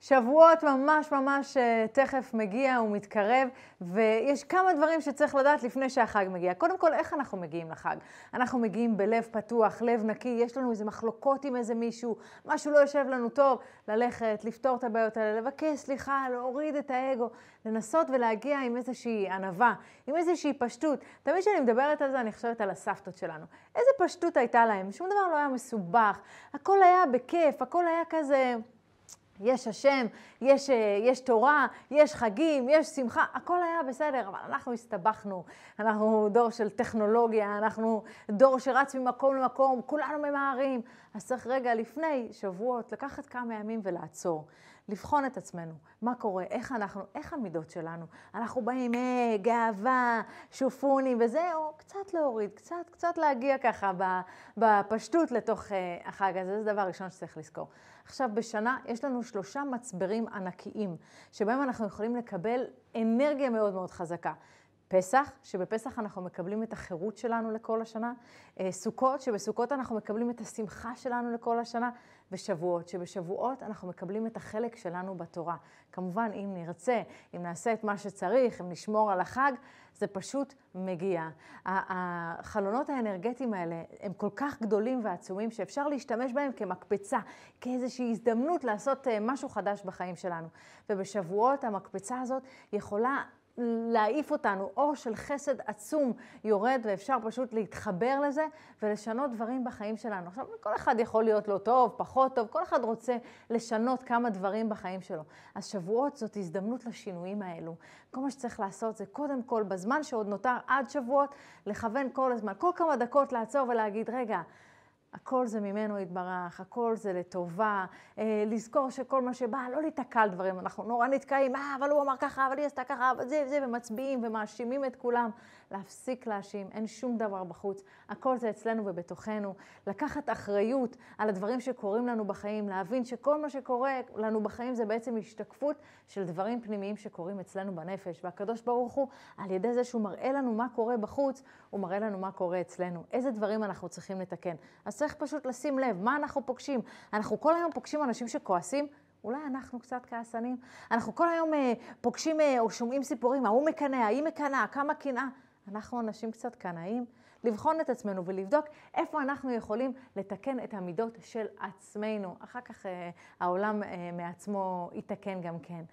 שבועות ממש ממש אה, תכף מגיע ומתקרב, ויש כמה דברים שצריך לדעת לפני שהחג מגיע. קודם כל, איך אנחנו מגיעים לחג? אנחנו מגיעים בלב פתוח, לב נקי, יש לנו איזה מחלוקות עם איזה מישהו, משהו לא יושב לנו טוב, ללכת, לפתור את הבעיות האלה, לבקש סליחה, להוריד את האגו, לנסות ולהגיע עם איזושהי ענווה, עם איזושהי פשטות. תמיד כשאני מדברת על זה, אני חושבת על הסבתות שלנו. איזה פשטות הייתה להם? שום דבר לא היה מסובך, הכל היה בכיף, הכל היה כזה... יש השם, יש, אה, יש תורה, יש חגים, יש שמחה, הכל היה בסדר, אבל אנחנו הסתבכנו, אנחנו דור של טכנולוגיה, אנחנו דור שרץ ממקום למקום, כולנו ממהרים. אז צריך רגע לפני שבועות לקחת כמה ימים ולעצור, לבחון את עצמנו, מה קורה, איך אנחנו, איך המידות שלנו. אנחנו באים, אה, גאווה, שופוני וזה, או קצת להוריד, קצת, קצת להגיע ככה בפשטות לתוך אה, החג הזה, זה דבר ראשון שצריך לזכור. עכשיו, בשנה יש לנו שלושה מצברים ענקיים, שבהם אנחנו יכולים לקבל אנרגיה מאוד מאוד חזקה. פסח, שבפסח אנחנו מקבלים את החירות שלנו לכל השנה, אה, סוכות, שבסוכות אנחנו מקבלים את השמחה שלנו לכל השנה, ושבועות, שבשבועות אנחנו מקבלים את החלק שלנו בתורה. כמובן, אם נרצה, אם נעשה את מה שצריך, אם נשמור על החג, זה פשוט מגיע. החלונות האנרגטיים האלה הם כל כך גדולים ועצומים, שאפשר להשתמש בהם כמקפצה, כאיזושהי הזדמנות לעשות אה, משהו חדש בחיים שלנו. ובשבועות המקפצה הזאת יכולה להעיף אותנו. אור של חסד עצום יורד, ואפשר פשוט להתחבר לזה ולשנות דברים בחיים שלנו. עכשיו, כל אחד יכול להיות לא טוב, פחות טוב, כל אחד רוצה לשנות כמה דברים בחיים שלו. אז שבועות זאת הזדמנות לשינויים האלו. כל מה שצריך לעשות זה קודם כל, בזמן שעוד נותר עד שבועות, לכוון כל הזמן, כל כמה דקות לעצור ולהגיד, רגע, הכל זה ממנו יתברך, הכל זה לטובה, אה, לזכור שכל מה שבא, לא להיתקע על דברים, אנחנו נורא נתקעים, אה, אבל הוא אמר ככה, אבל היא עשתה ככה, אבל זה וזה, ומצביעים ומאשימים את כולם. להפסיק להאשים, אין שום דבר בחוץ, הכל זה אצלנו ובתוכנו. לקחת אחריות על הדברים שקורים לנו בחיים, להבין שכל מה שקורה לנו בחיים זה בעצם השתקפות של דברים פנימיים שקורים אצלנו בנפש. והקדוש ברוך הוא, על ידי זה שהוא מראה לנו מה קורה בחוץ, הוא מראה לנו מה קורה אצלנו, איזה דברים אנחנו צריכים לתקן. אז צריך פשוט לשים לב, מה אנחנו פוגשים? אנחנו כל היום פוגשים אנשים שכועסים, אולי אנחנו קצת כעסנים? אנחנו כל היום אה, פוגשים אה, או שומעים סיפורים, ההוא מקנא, ההיא מקנאה, כמה קנאה. אנחנו אנשים קצת קנאים, לבחון את עצמנו ולבדוק איפה אנחנו יכולים לתקן את המידות של עצמנו. אחר כך אה, העולם אה, מעצמו יתקן גם כן.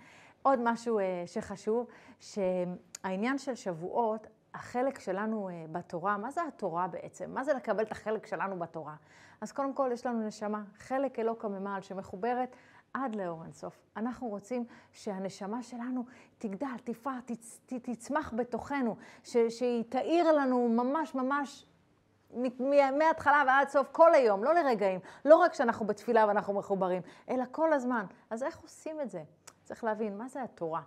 עוד משהו אה, שחשוב, שהעניין של שבועות, החלק שלנו אה, בתורה, מה זה התורה בעצם? מה זה לקבל את החלק שלנו בתורה? אז קודם כל יש לנו נשמה, חלק אלוקא ממעל שמחוברת עד לאור אינסוף. אנחנו רוצים שהנשמה שלנו תגדל, תפער, תצ, תצמח בתוכנו, ש, שהיא תאיר לנו ממש ממש מההתחלה ועד סוף, כל היום, לא לרגעים. לא רק כשאנחנו בתפילה ואנחנו מחוברים, אלא כל הזמן. אז איך עושים את זה? צריך להבין, מה זה התורה?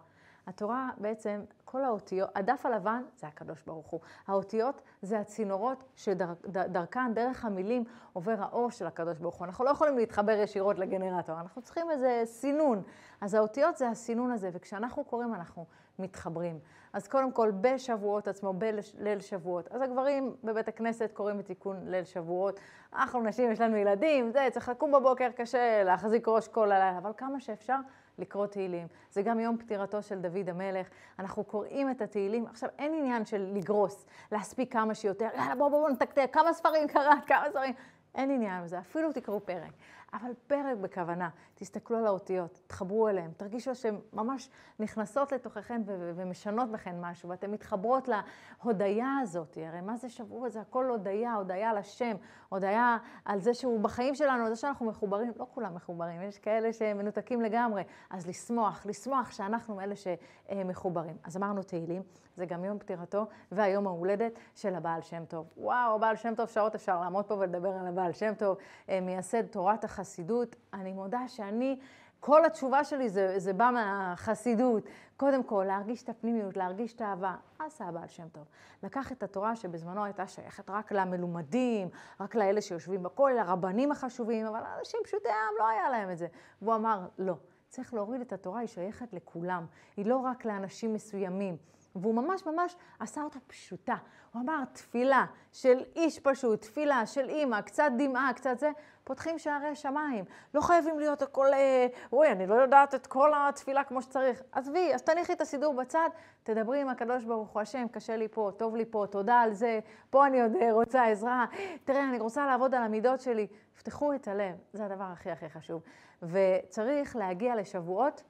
התורה בעצם, כל האותיות, הדף הלבן זה הקדוש ברוך הוא. האותיות זה הצינורות שדרכן, שדר, דרך המילים, עובר האור של הקדוש ברוך הוא. אנחנו לא יכולים להתחבר ישירות לגנרטור, אנחנו צריכים איזה סינון. אז האותיות זה הסינון הזה, וכשאנחנו קוראים אנחנו מתחברים. אז קודם כל, בשבועות עצמו, בליל שבועות. אז הגברים בבית הכנסת קוראים את תיקון ליל שבועות. אנחנו נשים, יש לנו ילדים, זה, צריך לקום בבוקר קשה, להחזיק ראש כל הלילה, אבל כמה שאפשר. לקרוא תהילים. זה גם יום פטירתו של דוד המלך. אנחנו קוראים את התהילים. עכשיו, אין עניין של לגרוס, להספיק כמה שיותר, יאללה, בואו בואו נתקתק, כמה ספרים קראת, כמה ספרים. אין עניין בזה, אפילו תקראו פרק. אבל פרק בכוונה, תסתכלו על האותיות, תחברו אליהן, תרגישו שהן ממש נכנסות לתוככן ומשנות בכן משהו, ואתן מתחברות להודיה הזאת, הרי מה זה שבוע? זה הכל הודיה, הודיה על השם, הודיה על זה שהוא בחיים שלנו, על זה שאנחנו מחוברים, לא כולם מחוברים, יש כאלה שמנותקים לגמרי, אז לשמוח, לשמוח שאנחנו אלה שמחוברים. אז אמרנו תהילים, זה גם יום פטירתו והיום ההולדת של הבעל שם טוב. וואו, הבעל שם טוב, שעות אפשר לעמוד פה ולדבר על הבעל שם טוב, אה, מייסד תורת. החסידות, אני מודה שאני, כל התשובה שלי זה, זה בא מהחסידות. קודם כל, להרגיש את הפנימיות, להרגיש את האהבה. עשה הבעל שם טוב? לקח את התורה שבזמנו הייתה שייכת רק למלומדים, רק לאלה שיושבים בכולל, לרבנים החשובים, אבל אנשים פשוטי העם לא היה להם את זה. והוא אמר, לא, צריך להוריד את התורה, היא שייכת לכולם. היא לא רק לאנשים מסוימים. והוא ממש ממש עשה אותה פשוטה. הוא אמר, תפילה של איש פשוט, תפילה של אימא, קצת דמעה, קצת זה, פותחים שערי שמיים. לא חייבים להיות הכל, אה, אוי, אני לא יודעת את כל התפילה כמו שצריך. עזבי, אז תניחי את הסידור בצד, תדברי עם הקדוש ברוך הוא, השם, קשה לי פה, טוב לי פה, תודה על זה, פה אני עוד אה, רוצה עזרה, תראה, אני רוצה לעבוד על המידות שלי. פתחו את הלב, זה הדבר הכי הכי חשוב. וצריך להגיע לשבועות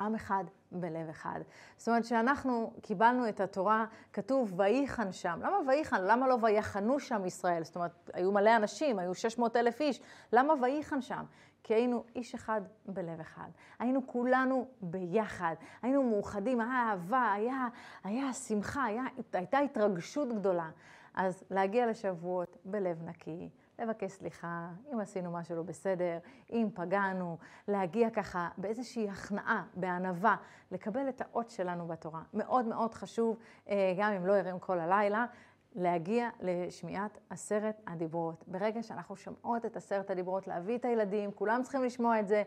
עם אחד בלב אחד. זאת אומרת שאנחנו קיבלנו את התורה, כתוב ויחן שם. למה ויחן? למה לא ויחנו שם ישראל? זאת אומרת, היו מלא אנשים, היו 600 אלף איש. למה ויחן שם? כי היינו איש אחד בלב אחד. היינו כולנו ביחד, היינו מאוחדים, היה אהבה, היה, היה שמחה, היה, הייתה התרגשות גדולה. אז להגיע לשבועות בלב נקי, לבקש סליחה, אם עשינו משהו לא בסדר, אם פגענו, להגיע ככה באיזושהי הכנעה, בענווה, לקבל את האות שלנו בתורה. מאוד מאוד חשוב, אה, גם אם לא ערים כל הלילה, להגיע לשמיעת עשרת הדיברות. ברגע שאנחנו שומעות את עשרת הדיברות, להביא את הילדים, כולם צריכים לשמוע את זה,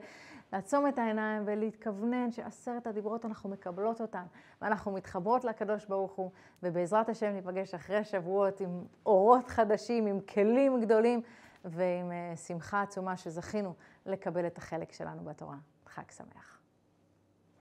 לעצום את העיניים ולהתכוונן שעשרת הדיברות אנחנו מקבלות אותן, ואנחנו מתחברות לקדוש ברוך הוא, ובעזרת השם ניפגש אחרי שבועות עם אורות חדשים, עם כלים גדולים ועם uh, שמחה עצומה שזכינו לקבל את החלק שלנו בתורה. חג שמח.